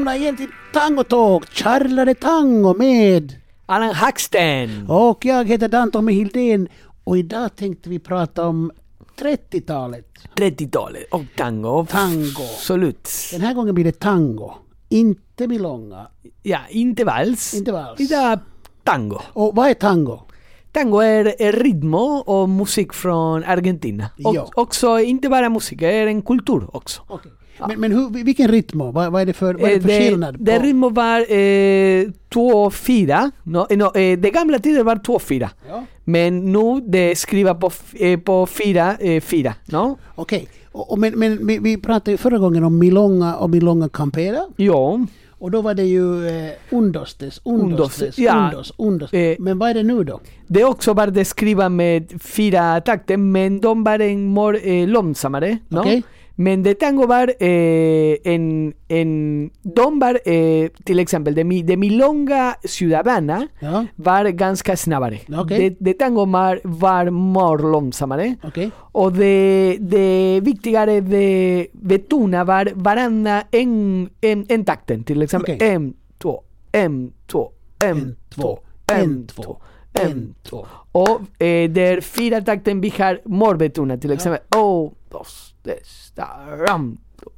välkomna igen till Tango Talk, Charlade Tango med Allan Hacksten! och jag heter Dan Tommy Hildén och idag tänkte vi prata om 30-talet. 30-talet och tango. Tango. Absolut. Den här gången blir det tango, inte milonga. Ja, inte vals. Inte vals. Idag tango. Och vad är tango? Tango är, är ritmo och musik från Argentina. Och Ja. också inte bara musik, det är en kultur också. Men, men hur, vilken rytm? Vad, vad är det för, vad är det Eh, för skillnad? det på- ritmo var eh, 2-4. No, eh, no, eh, det gamla tiden var 2-4. Ja. Men nu det skriver på, f- eh, på 4, eh, 4. No? Okej, och, och men, men vi, vi pratade förra gången om milonga och milonga campera. Ja. Och då var det ju eh, undostes, undostes, ja. undos, undos. Eh, Men vad är det nu då? Det också var det skriva med fyra takter, men de var en more eh, långsammare. No? Okej. Men det tango var eh, en, en... De var, eh, till exempel, de, mi- de milonga ciudadana Ja, var ganska snabbare. Okej. Det, det tango var, var more långsammare. okej. Och det, det viktigare, det betona var varandra en, en, en takten. Till exempel Okej. en, två, en, två, en, två, en, två, en, två. Och eh, där fyra takten vi har more betona. Till exempel o, dos, två,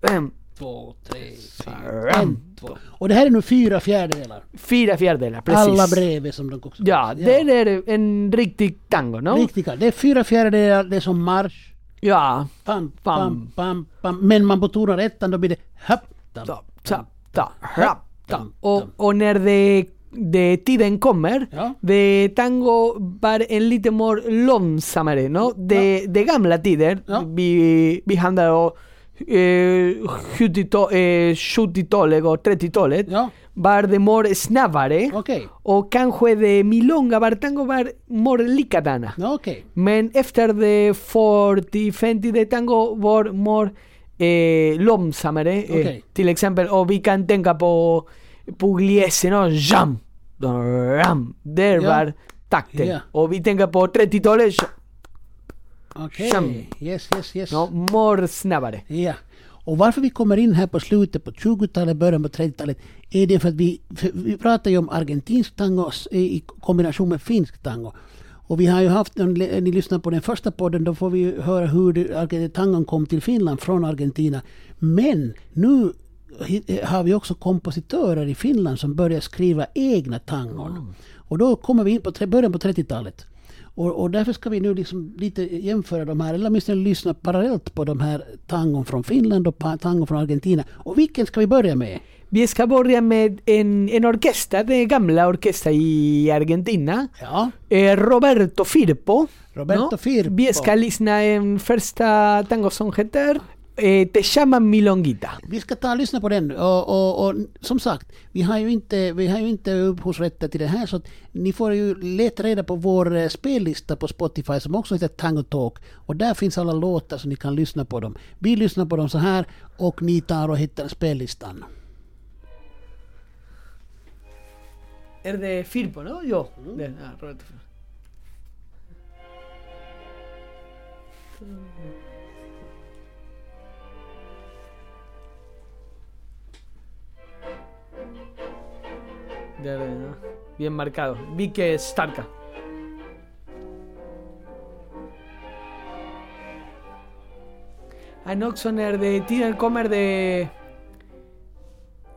en, Två, tre, fyra, ram, en, två. Och det här är nu fyra fjärdedelar. Fyra fjärdedelar, precis. Alla bredvid som de också Ja, det är en riktig tango, no? Riktigt klart. Det är fyra fjärdedelar, det är som marsch. Ja. Pam, Pam. pam, pam, pam. Men man betonar ettan, då blir det happ, tam, ta, ta, ta, rap, ta. Och, och när det, det tiden kommer, Ja. det tango var en lite mer långsammare. No? Det, det gamla tider, Ja. vi, vi handlar om eh, 70-tal- eh, 70-talet och 30-talet, Ja. var det mer snabbare. Okej. Och kanske det milonga var tango var mer likadana. Okej. Men efter det 40-50 det tango var mer eh, långsammare. Eh, Okej. till exempel, och vi kan tänka på Pugliese, no? Jam! Ram! Där Ja. var takten. Ja. Och vi tänker på 30-talet, Okej. Sham. Yes, yes, yes. no? mer snabbare. Ja. Och varför vi kommer in här på slutet på 20-talet, början på 30-talet, är det för att vi, för vi pratar ju om argentinsk tango i kombination med finsk tango. Och vi har ju haft, om ni lyssnar på den första podden, då får vi höra hur tangon kom till Finland från Argentina. Men nu har vi också kompositörer i Finland som börjar skriva egna tangon. Och då kommer vi in på början på 30-talet. Och, och därför ska vi nu liksom lite jämföra de här, eller åtminstone lyssna parallellt på de här tangon från Finland och tangon från Argentina. Och vilken ska vi börja med? Vi ska börja med en, en orkester, den gamla orkestern i Argentina. Ja, Eh, Roberto Firpo. Roberto Firpo. Vi ska lyssna en första tango som heter eh, Te llaman milonguita. vi ska ta och lyssna på den. Och, och, och som sagt, vi har ju inte, vi har ju inte upphovsrätter till det här så att ni får ju leta reda på vår eh, spellista på Spotify som också heter Tango Talk. Och där finns alla låtar så ni kan lyssna på dem. Vi lyssnar på dem så här och ni tar och hittar spellistan. Är det Firpo, no? Ja. Det, ja Roberto Firpo. Där är det, no? Bien marcado. Vique Starka. Han också när det tiden kommer de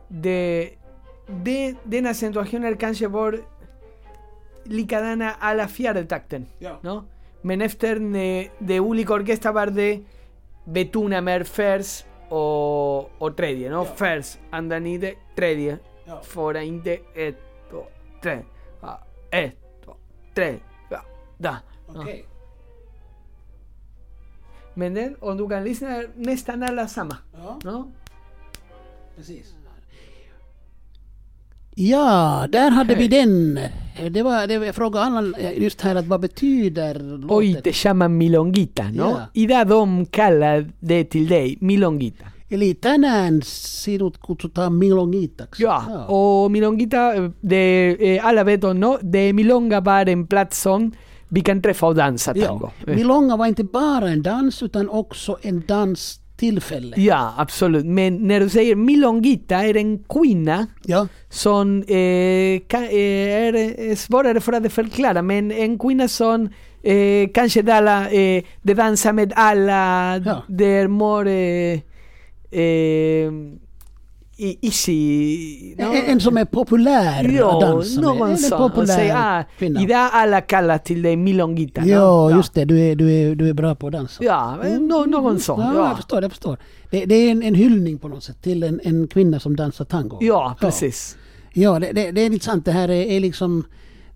de, de den accentuationen kanske var likadana a la fjärde takten. Ja. No? Men efter de, de olika orkester var det betona mer fers och, och tredje. No? Ja. Fers, andanide, tredje. Ja. Fora inte, ett, två, tre. Ja, ett, två, tre. Ja, da. no? Okej. Men den, om du kan lyssna, är nästan alla samma. Ja. No? Precis. Ja, där hade vi den. Det var, det var, jag frågade Allan eh, just här att vad betyder låten? te llaman milonguita, no? Ja. Idag de kallar det till dig milonguita. Eli tänään sinut kutsutaan milongitaksi. Ja, och milonguita, det, eh, alla vet om, no? Det milonga var en plats som vi kan träffa och dansa tango. Ja. Milonga var inte bara en dans utan också en dans tillfälle. Ja, absolut. Men när du säger milongita är en kvinna Ja. som eh, ka, eh, är eh, svårare för att förklara, men en kvinna som eh, kanske de, alla, eh, de dansar med alla, Ja. det är mer eh, i- easy. no? En, som är populär Ja, dansa med. någon. Och populär säga, ah, kvinna. idag alla kallar till dig milongita. no? Ja, just det. Du är, du, är, du är bra på att dansa. Ja, men nå- någon sån. Ja, Ja, jag förstår. Jag förstår. Det, det är en, en hyllning på något sätt till en, en kvinna som dansar tango. ja precis. Ja, det, det, det är intressant. Det här är, är liksom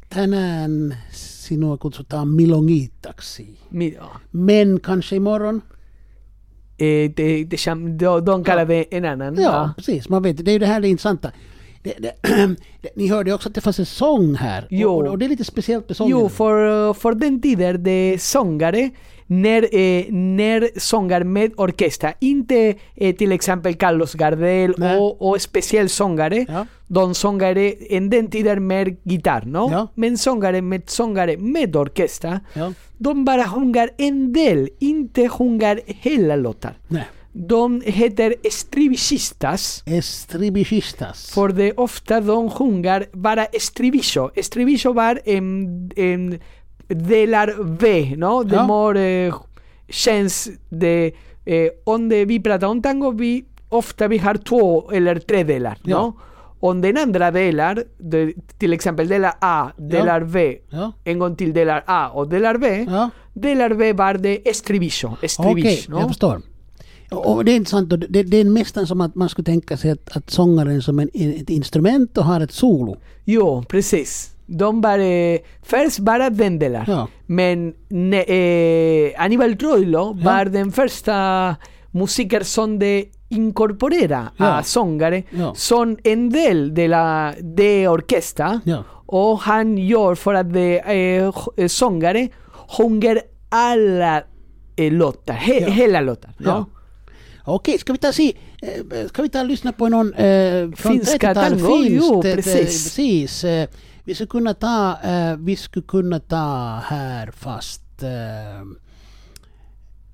tänään sinua kutsutaan milongitaksi. Mi- ja. Men kanske imorgon? Eh, det, cham- de, de kallar det en annan. Ja, precis. Man vet, det är ju det här det intressanta. Det, det, ni hörde också att det fanns en sång här. Jo. Och, och det är lite speciellt med sången. Jo, för, för den tiden de sångare när, eh, när sångar med orkester, inte eh, till exempel Carlos Gardel Nej. och, och speciell sångare, Ja. de sångare en den tiden med gitarr, no? Ja. men sångare med sångare med orkester, Ja. de bara sjunger en del, inte sjunger hela låtar. Nej. De heter estribillistas. Estribillistas. För det ofta de sjunger bara estribillo. Estribillo var en, en delar V, ¿no? De Ja. more eh, känns det, eh, om det vi pratar om tango, vi ofta vi har två eller tre delar, Ja. ¿no? Om den andra delar, de, till exempel delar A, delar V, Ja. en gång till delar A och delar V, Ja. delar V var det estribillo, Okej, estribillo, jag ¿no? förstår. Och det är intressant. Det, det är nästan som att man skulle tänka sig att, att sångaren som en, ett instrument och har ett solo. Jo, precis. De var eh, först bara den delar. Ja. Men ne, eh, Aníbal Troilo Ja. var den första musiker som de inkorporera Ja. a sångare som en del de, la, de orkesta Ja. och han gör för att de eh, sångare sjunger alla eh, låtar, he, hela låtar. Okej, ska vi ta se, ska vi ta lyssna på någon eh, från Finska 30-talet? tango, jo, precis. precis. Vi skulle kunna ta, eh, vi skulle kunna ta här fast eh,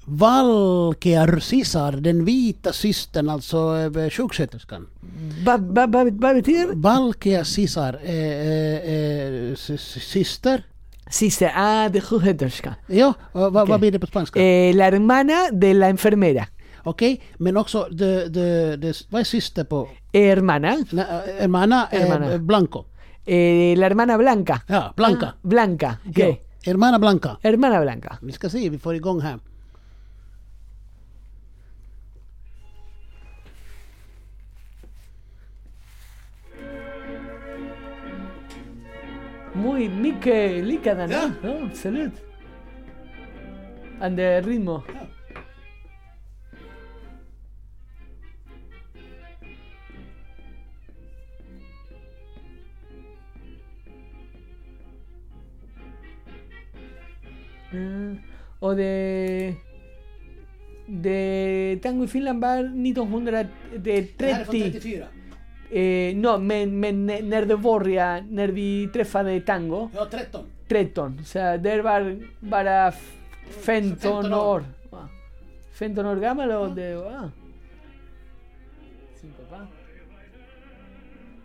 Valkear Sisar, den vita systern, alltså eh, sjuksköterskan. Vad va, va, betyder Valkear Sisar, eh, eh, eh, sy- sy- syster. Syster, ah, de sjuksköterska. Ja, vad vad Okej. blir det på spanska? Eh, la hermana de la enfermera. Okej, men också, de, de, de, vad är syster på? Hermana. Na, hermana, Hermana. Blanco. Eh, la hermana Blanca. Ja, Blanca. Ah, Blanca, okej. Ja. Hermana Blanca. Hermana Blanca. Vi ska se, vi får igång här. Muy mycket likadana. Ja. Ja, absolut. And the ritmo. No, men, men när när det började, när vi träffade tango, Ja, 13. 13. O sea, det var bara f- 15 15 år. år. Ah, 15 år gammal och det var... Sin pappa.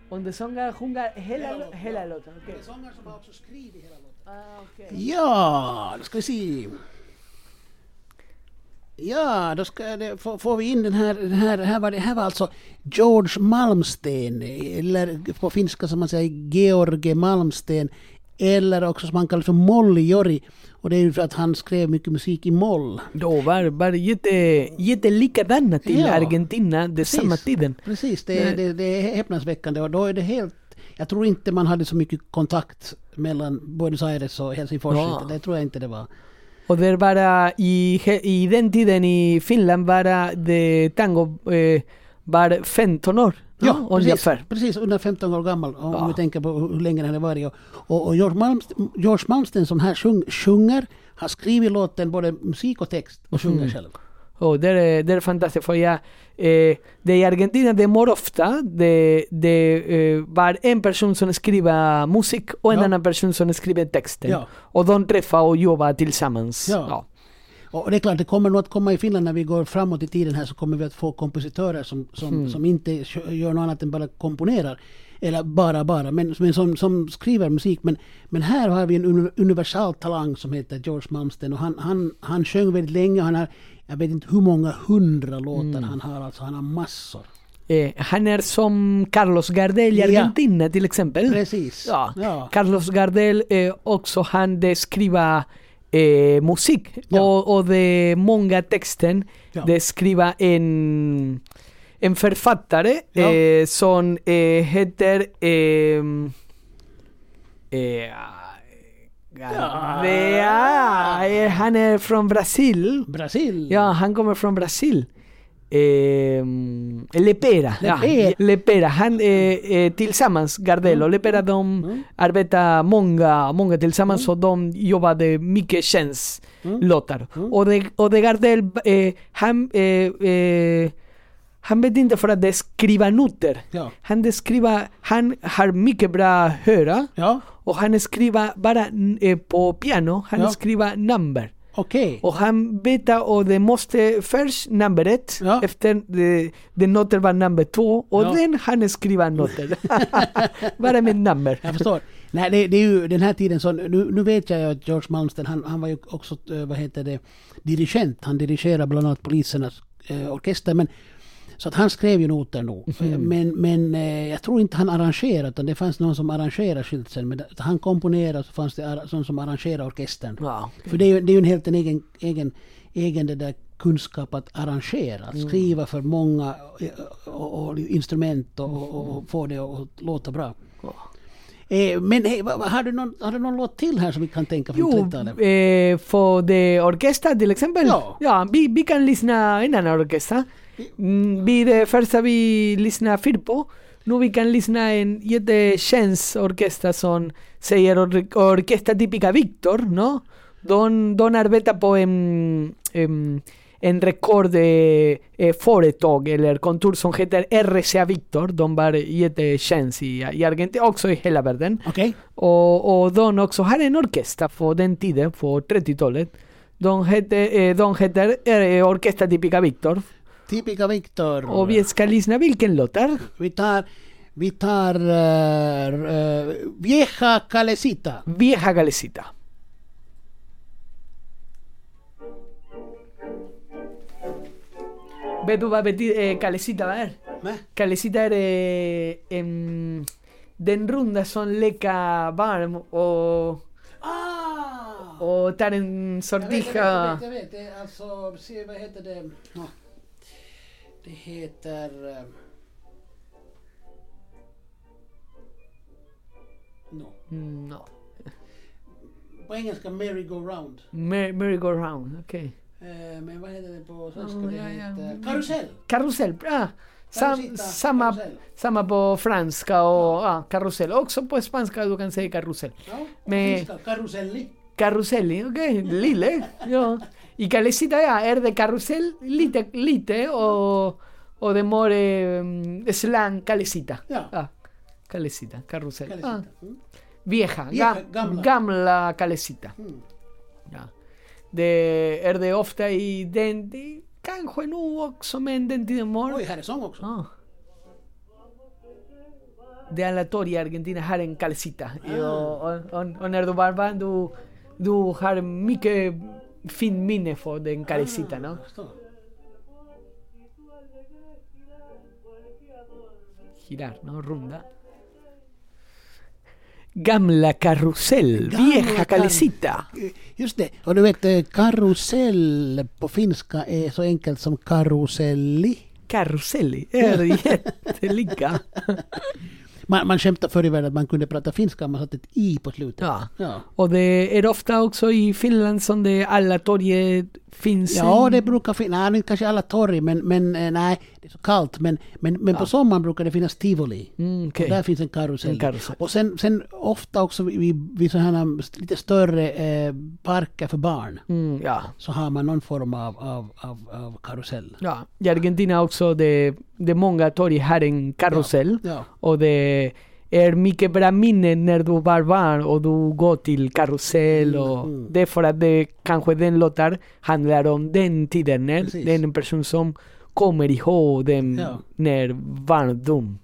Och det sångar, sjungar hela, Hela låten, hela låten. okej. sångare som har också skrivit hela låten. Ah, okej. Ja, då ska vi se. Ja, då ska det, får, får vi in den här, den här, här var det här var alltså George Malmsten, eller på finska som man säger George Malmsten, eller också som han kallar för Molly Jori. Och det är ju för att han skrev mycket musik i moll. Då var, var jätte, jättelikadana till Ja. Argentina det Precis. samma tiden. Precis, det, är- det, det är häpnadsväckande och då är det helt... Jag tror inte man hade så mycket kontakt mellan Buenos Aires och Helsingfors. Ja. Det tror jag inte det var. Och det bara i, i den tiden i Finland bara det tango eh, var 15 år. Ja, no? precis, ungefär. precis. Under 15 år gammal. Om Ja. vi tänker på hur länge den hade varit. Och, och, och George, Malmsten, George Malmsten som här sjung, sjunger, har skrivit låten både musik och text och sjunger Mm. själv. Oh, det, är, det är fantastiskt för jag, eh, det i Argentina det mår ofta det, det eh, var en person som skriver musik och en Ja. annan person som skriver texten. Ja. Och de träffar och jobbar tillsammans. Ja. Ja. Och det är klart, det kommer nog att komma i Finland när vi går framåt i tiden här så kommer vi att få kompositörer som, som, Mm. som inte gör något annat än bara komponerar. Eller bara bara, men, men som, som skriver musik. Men, men här har vi en uni- universal talang som heter George Malmsten och han, han, han sjöng väldigt länge. Han har, jag vet inte hur många hundra låtar Mm. han har, alltså han har massor. Eh, han är som Carlos Gardel i Ja. Argentina till exempel. Precis. Ja. ja. Carlos Gardel eh, också han det skriva eh, musik Ja. och, och det många texten Ja. det skriva en en författare Ja. eh, som eh, heter ehm, eh, Gardea, eh, han är från Brasil. Brasil. Ja, han kommer från Brasil. Eh, Lepera. Ja, Lepera. Lepera. Han, eh, eh, tillsammans, Gardel och Lepera, de Mm. arbetar många, många tillsammans och de jobbade mycket känslåtar. Mm. Och, det, och det Gardel, eh, han, eh, han vet inte för att det skriva noter. Ja. Han, skriva, han har mycket bra höra Ja, och han skriver bara eh, på piano, han Ja. skriver number. okej. Och han vet och det måste först nummer ett, Ja. efter det, det noter var nummer två och Ja. sen han skriver noter. bara med nummer. Jag förstår. Nej, det, det är ju den här tiden så nu, nu vet jag ju att George Malmsten, han, han var ju också, eh, vad heter det, dirigent. Han dirigerar bland annat polisernas eh, orkester. Men, så att han skrev ju noter nog. Mm. Eh, Men, men eh, jag tror inte han arrangerade, utan det fanns någon som arrangerade skyltsen. Men han komponerade så fanns det sån som arrangerade orkestern. Ja. För det är ju, det är en helt en egen, egen, egen det där kunskap att arrangera, att skriva för många eh, och, och instrument och, och, och få det att låta bra. Eh, men hej, vad, har, du någon, har du någon låt till här som vi kan tänka från Jo, 30-talet? eh, för det orkester till exempel. Ja. vi, vi kan lyssna en annan orkester. Mm, vi det första vi lyssnar fyr på. Nu vi kan lyssna en jättekänd orkester som säger or orkester typica Victor, no? De, de arbetar på en, en, en rekord eh, eh, företag eller kontor som heter RCA Victor. De var jättekända i, i Argentina, också i hela världen. Okej? Och, och de också har en orkester på den tiden, på 30-talet. De heter, eh, de heter eh, Orkester Típica Victor. Typica Victor. Och vi ska lyssna vilken låtar? Vi tar, vi tar eh, eh, Vieja Calecita. Vieja Galecita. Vet du vad betyder eh, Calecita va är? Va? Calecita är eh, em, den runda som leka varm och, Ah! och tar en Jag vet, sortija. jag vet, jag vet. Det är alltså, se vad heter det? Ja. Det heter... eh, No. Mm, no. På engelska merry-go-round. Mer- Merry-go-round, okej. Eh, men vad heter det på svenska? Ja, det ja, ja. heter karusell. Karusell, ah, sam, samma, karusell. samma på franska och ah, karusell. Också på spanska du kan säga karusell. Ja, Med- finska, karuselli. Okej, lille. Ja. Y calecita ja, är det karusell lite, lite och, och det more um, slang calecita. Ja. Ah, calecita, karusell. Ah, Calecita. Mm. vieja, Vieja, ga- gamla. gamla calecita. Mm. Ja. Det är det ofta i den, det, kanske nu också men den tiden more. Oj, här är sång också. Ah. De aleatoria i Argentina har en calcita. Och, och, och, och när du var barn, du, du har mycket fin minne för den calcita, no? Girar, no? Runda. Gamla Gamla vieja kar- calcita. Just det. Och du vet, eh, karusell på finska är så enkelt som karuselli. Karuselli, är jättelika. Man, man skämtar förr i världen att man kunde prata finska man satte ett i på slutet. Ja. Ja, Och det är ofta också i Finland som det aleatoriet finns. ja det brukar finnas, nej, kanske alla torg, men, men eh, nej, det är så kallt. Men, men, men på sommaren brukar det finnas tivoli. Mm. Och där finns en karusell. En karusell. Och sen, sen ofta också vid, vid sådana lite större eh, parker för barn Mm, ja. så har man någon form av, av, av, av karusell. Ja, i Argentina också det, det många torg har en karusell Ja. och det är mycket bra minne när du var barn och du går till karusell och Mm. det är för att det kanske den låtar handlar om den tiden när Precis. det är en person som kommer ihåg den Ja. när barndom.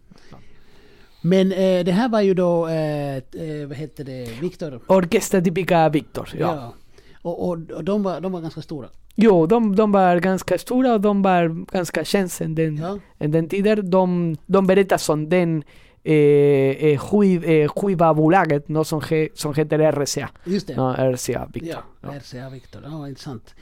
Men eh, det här var ju då, eh, eh, vad hette det, Viktor? Orkester typica Victor. Ja. Ja. Och, och, och de, var, de var ganska stora. Jo, de, de var ganska stora och de var ganska kända den, Ja. en den tiden. De, de berättar om den eh, eh, skiv, eh, skivbolaget no, som, he, som heter RCA. Just det. Ja, RCA Victor. Ja, Ja. RCA Viktor. Ja, intressant.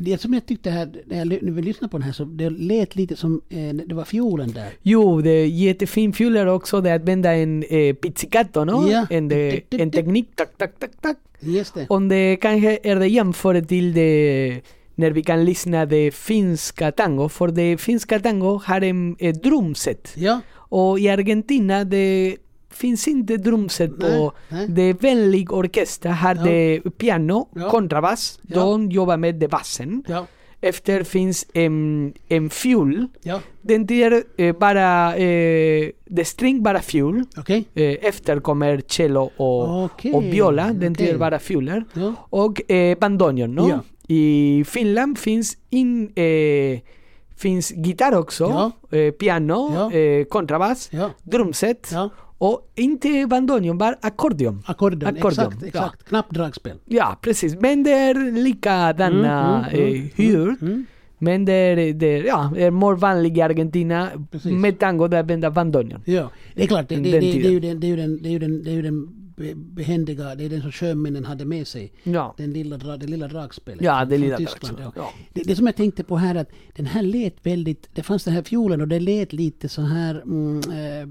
Det som jag tyckte här, när jag vi lyssnade på den här så det lät lite som, eh, det var fiolen där. Jo, det är jättefin fyller också de använda en eh, pizzicato, no? Ja. En, de, en teknik, tack, tack, tack, tack. Just det. Om det kanske är det jämfört till det när vi kan lyssna det finska tango, för det finska tango har en ett drumset. Ja, Och i Argentina det finns inte drumset och nej. det är väldigt orkester har Ja. det piano, Ja. kontrabass, Ja. de jobbar med det bassen. ja, Efter finns en, en fiol, ja. den där eh, bara, eh, string bara fiol. Okej. Eh, efter kommer cello och, viola, den okej. där bara fioler. Ja. Och eh, bandoneon, no? Ja. I Finland finns, in, eh, finns gitarr också, Ja. eh, piano, Ja. eh, kontrabass, Ja. drumset. Och inte bandoneon, bara ackordion. Ackordeon, Ackordeon, exakt, ja. exakt. Knappdragspel. Ja, precis. Men det är likadana Mm, mm, eh, hyr. Mm. Men det är, det är, ja, är mer vanligt i Argentina Precis. med tango där använder bandoneon. Ja, det är klart. Det, det, Den det, det, är ju den, det är ju den, det är ju den, det är ju den be- behändiga, det är den som sjömännen hade med sig. Ja. Den lilla, det lilla dragspelet. Ja, det lilla Tyskland, dragspelet, ja. ja. Det, det som jag tänkte på här att den här lät väldigt, det fanns den här fiolen och det lät lite så här mm,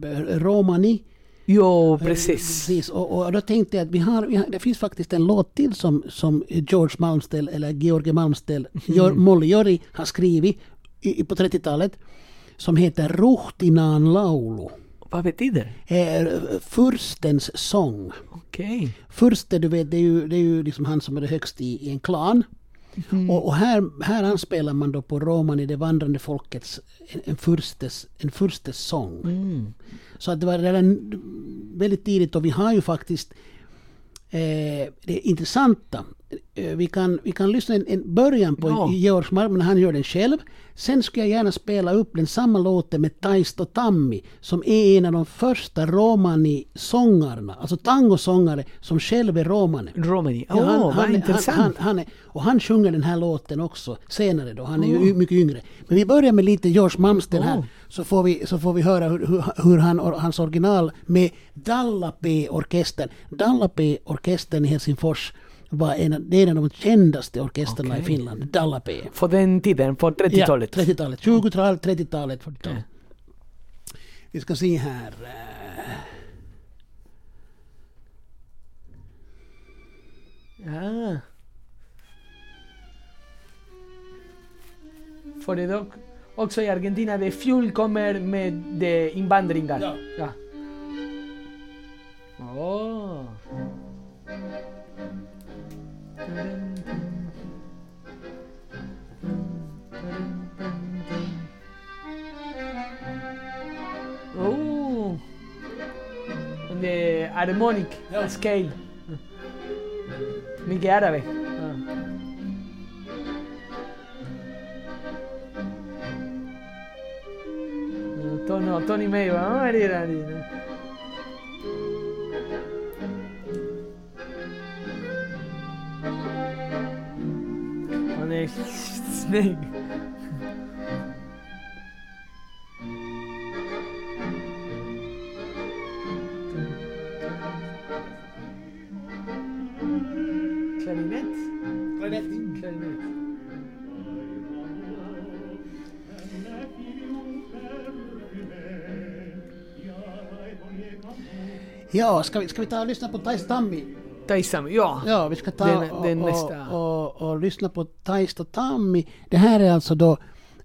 eh, romani. Jo, precis. Precis, och, och då tänkte jag att vi har, vi har, det finns faktiskt en låt till som, som George Malmsteen eller George Malmsteen, Jor, Molly Jori har skrivit i, på 30-talet som heter Ruhtinaan laulu. Vad betyder? Eh, Furstens sång. Okej. Furste, du vet, det är ju, det är ju liksom han som är det högst i, i en klan. Och, och här, här anspelar man då på romani, det vandrande folkets, en, en, furstes, en furstes sång. Mm. Så att det var redan väldigt tidigt och vi har ju faktiskt eh, det intressanta. Eh, vi, kan, vi kan lyssna en, en början på Ja. Georg Mark, men han gör den själv. Sen ska jag gärna spela upp den samma låten med Taisto Tammi som är en av de första romani-sångarna, alltså tangosångare som själv är romani. Romani. Åh, Ja, han, vad han, intressant. Han, han, är, och han sjunger den här låten också senare då. Han är ju mycket yngre. Men vi börjar med lite George Malmsteen här. Oh. Så får vi, så får vi höra hur, hur, hur han, och hans original med Dallapé-orkestern. Dallapé-orkestern i Helsingfors var en, det är en av de kändaste orkestrarna i Okej. Finland. Dallapé. På den tiden, på 30-talet. Ja, 30-talet. 20-talet, 30-talet, 40-talet. Vi ska se här. eh, Ja. För det dock också i Argentina, det fuel kommer med de invandringar. Ja. ja. Åh. Oh. The harmonic Ja. scale. Mycket árabe. Ah. No, Tono, Tony medio, vamos a ver ahí, ¿no? On est snake. Clarinet. Clarinet. Ja, ska vi, ska vi ta och lyssna på Thais Tammi? Taisam, ja. Ja, vi ska ta Den- och, den och, nästa. och, och, lyssna på Taisto Tammi. Det här är alltså då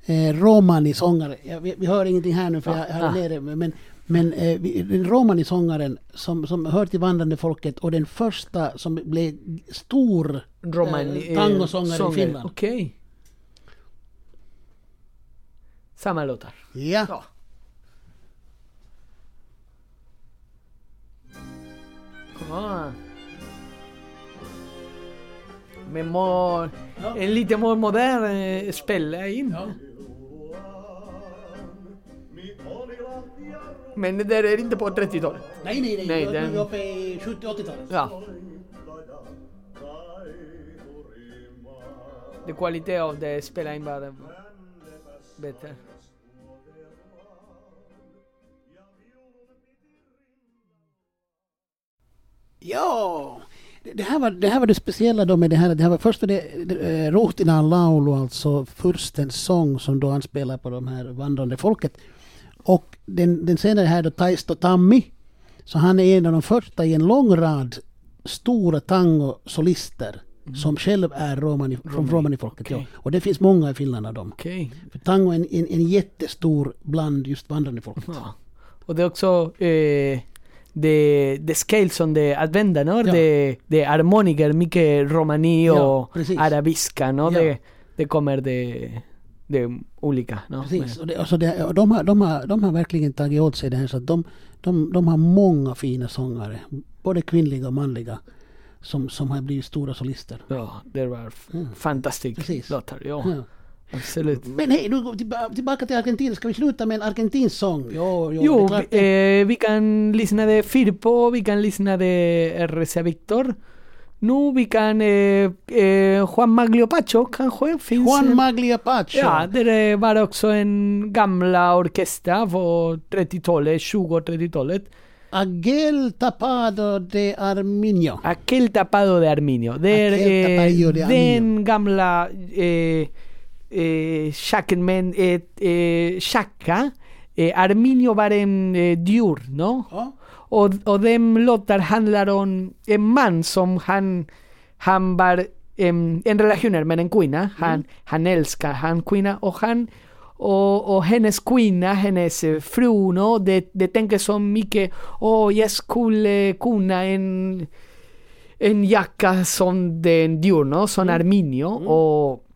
eh, romani-sångare. Ja, vi, vi hör ingenting här nu för jag, jag har Ah. nere, men, men eh, romani-sångaren som, som hör till vandrande folket och den första som blev stor Romani, eh, tangosångare i sångare. Finland. Okej. Samma låtar. Ja. Ja. Ah. Med må, Ja. en lite mer modern eh, spela in. Ja. Men det där är inte på 30-talet. Nej, nej, nej. Nej, Då är den- vi uppe i 70-80-talet. Ja. The quality of the spela in var bättre. Ja, det här, var, det här var det speciella då med det här. Det här var först var det, det eh, Ruhtinan laulu, alltså furstens sång som då anspelar på de här vandrande folket. Och den, den senare här då Taisto Tammi, så han är en av de första i en lång rad stora tango-solister som själv är romani, från romanifolket. okej. Ja. Och det finns många i Finland av dem. Okej. För tango är en, en, en jättestor bland just vandrande folket. Ja. Och det är också eh, det, det scale som det använder, no? Ja. det, det harmoniker, mycket romani Ja, och arabiska, no? Ja. det, det kommer det, det olika. No? Precis, och, det, alltså det, och de, har, de, har, de har verkligen tagit åt sig det här så att de, de, de har många fina sångare, både kvinnliga och manliga, som, som har blivit stora solister. Ja, det var Mm. fantastiskt Precis. låtar. Ja, Ja. Absolut. Men hej, nu går tillbaka till Argentina. Ska vi sluta med en argentinsk sång? Jo, jo, Jo, vi, eh, vi kan lyssna de Firpo, vi kan lyssna de RCA Victor. Nu vi kan eh, eh, Juan Maglio Pacho kanske finns. Juan Pacho. Ja, det var också en gamla orkester på 30-talet, 20-30-talet. Agel Tapado de Arminio. Aquel tapado de Arminio. Det är Aquel tapado de eh, Arminio. den gamla eh, Shackman, eh, eh, Shaka. Eh, Arminio var en eh, djur, no? Ja. Och, och de låtar handlar om en man som han, han var em, en relationer med en kvinna. Han, han älskar han kvinna och han och, och hennes kvinna, hennes eh, fru, no? det, det tänker så mycket, åh jag skulle kunna en, en jacka som den djur, no? som Arminio. Och,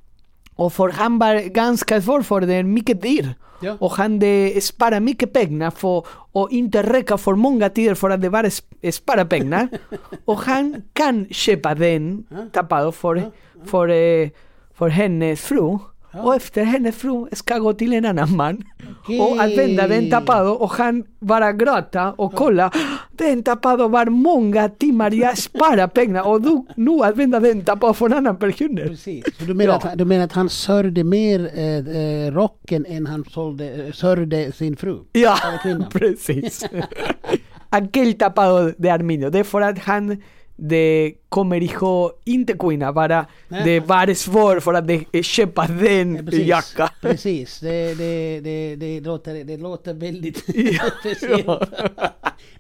och för han var ganska svår för det är mycket dyr. Ja. Och han det sparar mycket pengar för och inte räcka för många tider för att det bara sp- spara pengar. och han kan köpa den tapado för, för, eh, för hennes fru. Och efter hennes fru ska gå till en annan man och använda den tapado och han bara gråta och kolla. Den tapado var många timmar jag sparar pengar och du nu använder den tapado för en annan person. Precis. Så du menar, Ja. att, han- du menar att han sörjde mer eh, eh, rocken än han sålde, sörjde sin fru? Ja, precis. Aquel tapado de Arminio. Det är för att han det kommer ihåg inte kvinna, bara Nej. det var svårt för att det, köpa den Ja, precis. jacka. Precis, det, det, det, det, låter, det låter väldigt Ja. speciellt.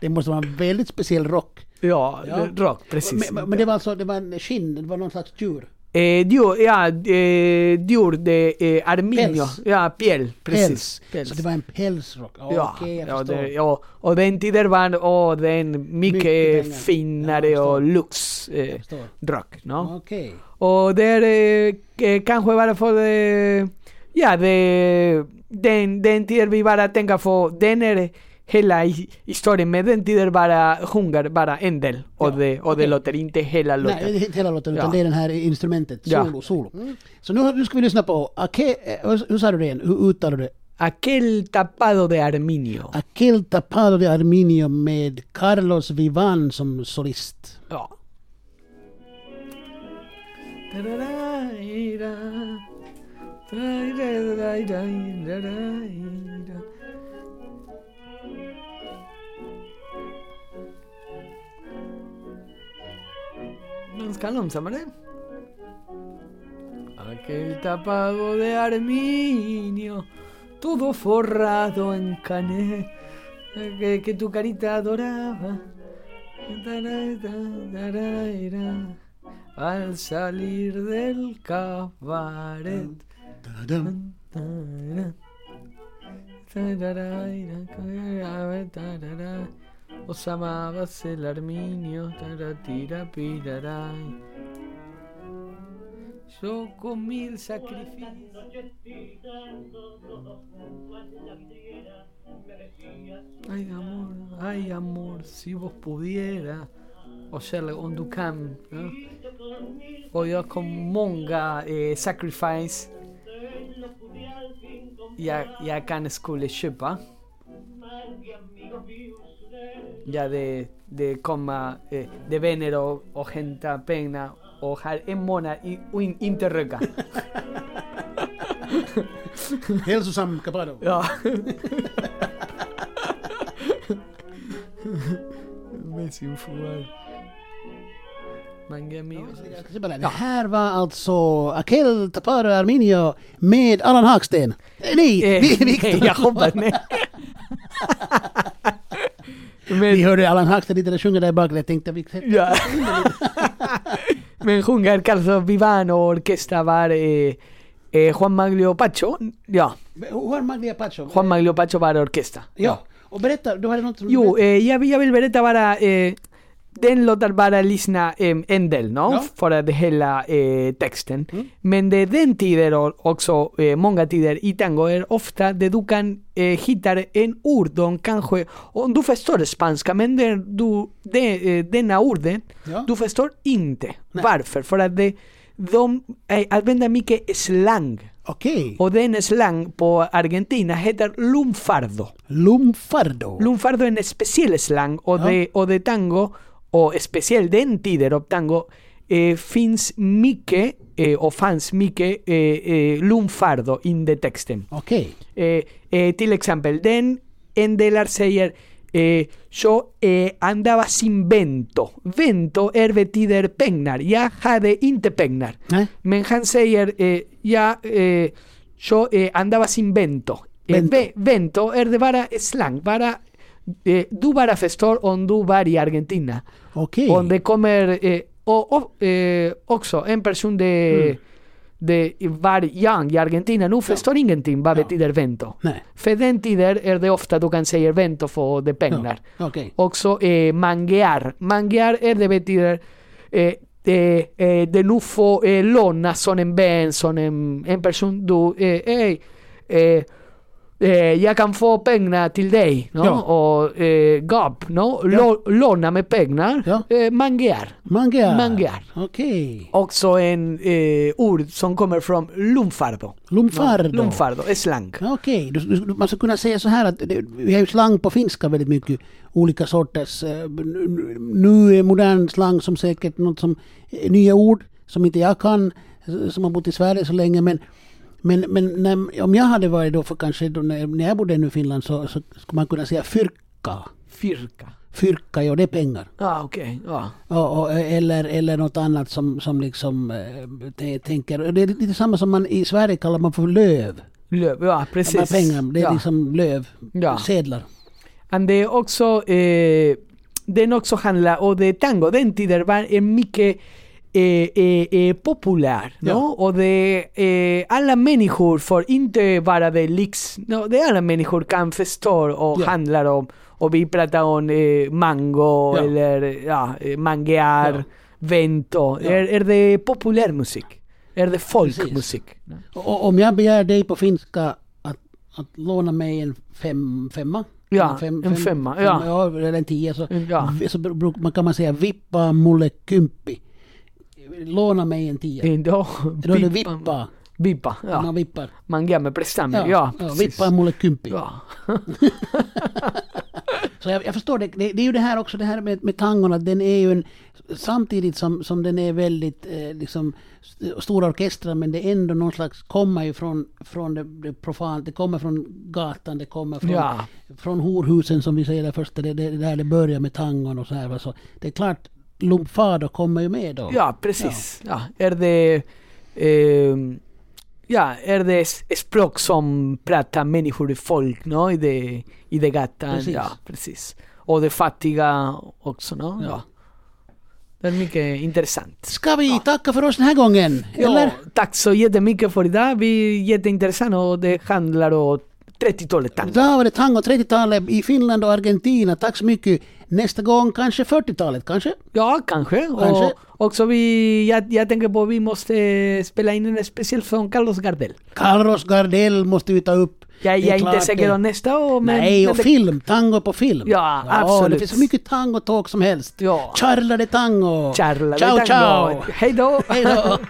Det måste vara en väldigt speciell rock. Ja, Ja. rock, precis. Men, men det var alltså det var en skinn, det var någon slags djur? Eh, djur, ja, eh, djur, det eh, Arminio. Päls. Ja, piel, precis. Päls. Så det var en pälsrock? Ja, Ja, jag ja, det, ja, och den tiden var och den mycket, Mycket. Ja, finare jag och lux eh, rock. No? Okej. Och där eh, eh, kanske bara för det, ja, det, den, den tiden vi bara tänker på, den är hela hi- historien med den tiden bara sjunger bara en del och, Ja, det, och okej. det låter inte hela Nej, låten. det är inte hela låten utan Ja. det är det här instrumentet, Ja. solo. solo. Så nu, nu ska vi lyssna på, Ake, eh, hur, hur sa du det igen? Hur uttalar du det? Aquel tapado de Arminio. Aquel tapado de Arminio med Carlos Vivan som solist. Ja. Ganska långsammare. Aquel tapado de Arminio, todo forrado en cané, que, que tu carita adoraba. Al salir del cabaret. Tadam. Os amabas el arminio, taratira, pirará. Yo con mil sacrificios. Ay amor, ay amor, si vos pudiera Och Kjell, om du kan. Ja. Och jag kom många eh, sacrifice. Jag, jag kan skulle köpa. Ja, det, det kommer eh, de vänner och, och hämtar pengar och har en månad i, och in, inte röka. Hälsosam Capado. Ja. Amazing for Mange amigos. Det här var alltså Akel Taparo Arminio med Allan Hagsten. Eh, Nej, Eh, Vi- Victor. jag hoppas nej. Vi Men, hörde Allan där sjunga där bak. Jag tänkte vi... ja. Men sjunger Carlos Vivan och orkestra var eh, eh, Juan Maglio Pacho. Ja, Juan Maglia Pacho. Juan Maglio Pacho var orkestra. Ja. Och berätta, du hade något som... Jo, eh, jag, vill- jag vill berätta bara, eh, den låter bara lyssna eh, en del, no? Ja. För att hela eh, texten. Men det är den tiden och också, eh, många tider i tango är ofta det du kan eh, hitta en ord, de kanske, om du förstår spanska, men det, du, det, eh, denna orden, Ja. du förstår inte. Varför? För att det, de eh, använder mycket slang. Okej. Och den slang på Argentina heter lumfardo. Lumfardo. Lunfardo är en speciell slang och, Ja. det, och det tango, och speciellt den tiden av tango, eh, finns mycket eh, och fanns mycket eh, eh, lunfardo i den texten. Okej. Eh, eh, till exempel, den en delar säger eh, jag eh, andaba sin vento. Vento är betyder pengar. Jag hade inte pengar. Nej. Men han säger, eh, ja, eh, jag eh, andaba sin vento. Eh, Vento. ve- vento är det bara slang, bara, eh, du bara förstår om du var i Argentina. Okej. Om det kommer, eh, och, och eh, också en person de, de var young i Argentina nu förstår ingenting vad betyder vento. Nej. För den tiden är det ofta du kan säga vento för de pengar. Ja. Okej. Också eh, manguear. Manguear är det betyder eh, de, eh, de nu får eh, låna en vän, som en, en person du, eh, hey, eh, eh, jag kan få pengar till dig, no? Ja. och eh, gap, no? Lå, låna med pengar, Ja. eh, manguear. Mangiar. Mangiar. Okej. Också en eh, ord som kommer från lumfardo. Lumfardo. Lumfardo, är slang. Okej, du, du, man skulle kunna säga så här att det, vi har ju slang på finska väldigt mycket. Olika sorters. eh, nu- Nu är modern slang som säkert något som eh, nya ord som inte jag kan, eh, som har bott i Sverige så länge. Men, men, men när, om jag hade varit då för kanske då när, när jag bodde nu i Finland så, så skulle man kunna säga fyrka. Fyrka. Fyrka, ja det är pengar. Ja, okej. Ja. Och, och, eller, eller något annat som, som liksom eh, te- tänker. Det är lite samma som man i Sverige kallar man för löv. Löv, ja De precis. pengarna, det är ja. liksom löv. Ja. Sedlar. Det är också, eh, den också handlar, och det tango, den tiden var en mycket eh, eh, eh, populär. No? Ja. Och det, eh, alla människor får inte bara det lyx, no? det alla människor kan förstå och Ja. handlar om. Och vi pratar om mango Ja. eller ja, manguear, Ja. vento. Är, är det populärmusik? Är det folkmusik? Om jag begär dig på finska att, att låna mig en fem, femma. Ja, en femma, ja. ja. Eller en tio så, Ja. så man kan man säga vippa mulle kympi. Låna mig en tia. Då, Då är det vippa. Vippa, ja. Man vippar. Man gammal prestami, Ja, ja. ja, precis. vippa mulle kympi. Ja. Så jag, jag förstår det. det. Det är ju det här också, det här med, med tangon, att den är ju en... Samtidigt som, som den är väldigt eh, liksom st- stora orkestrar, men det är ändå någon slags, kommer ju från, från det, det profant, det kommer från gatan, det kommer från, Ja. från horhusen som vi säger där först, det, det, det där det börjar med tangon och så här. Så det är klart, Lumpfado kommer ju med då. Ja, precis. Ja. Är det... ehm, ja, är det språk som pratar människor i folk, no? I det, i det gatan. Precis. Ja, precis. Och det fattiga också, no? Ja. Ja. Det är mycket intressant. Ska vi tacka för oss den här gången? Eller? Ja, tack så jättemycket för idag. Vi är jätteintressant och det handlar om 30-talet tango. Idag var det tango 30-talet i Finland och Argentina. Tack så mycket. Nästa gång kanske 40-talet, kanske? Ja, kanske. Kanske. Och också vi, jag, jag tänker på att vi måste spela in en speciell från Carlos Gardel. Carlos Gardel måste vi ta upp. Jag, Det jag är inte säker det. om nästa år, men... Nej, och det- film. Tango på film. Ja, Det absolut. finns så mycket tangotåg som helst. Ja. Charla de tango. Charla, ciao, tango. ciao. Hej då! Hej då.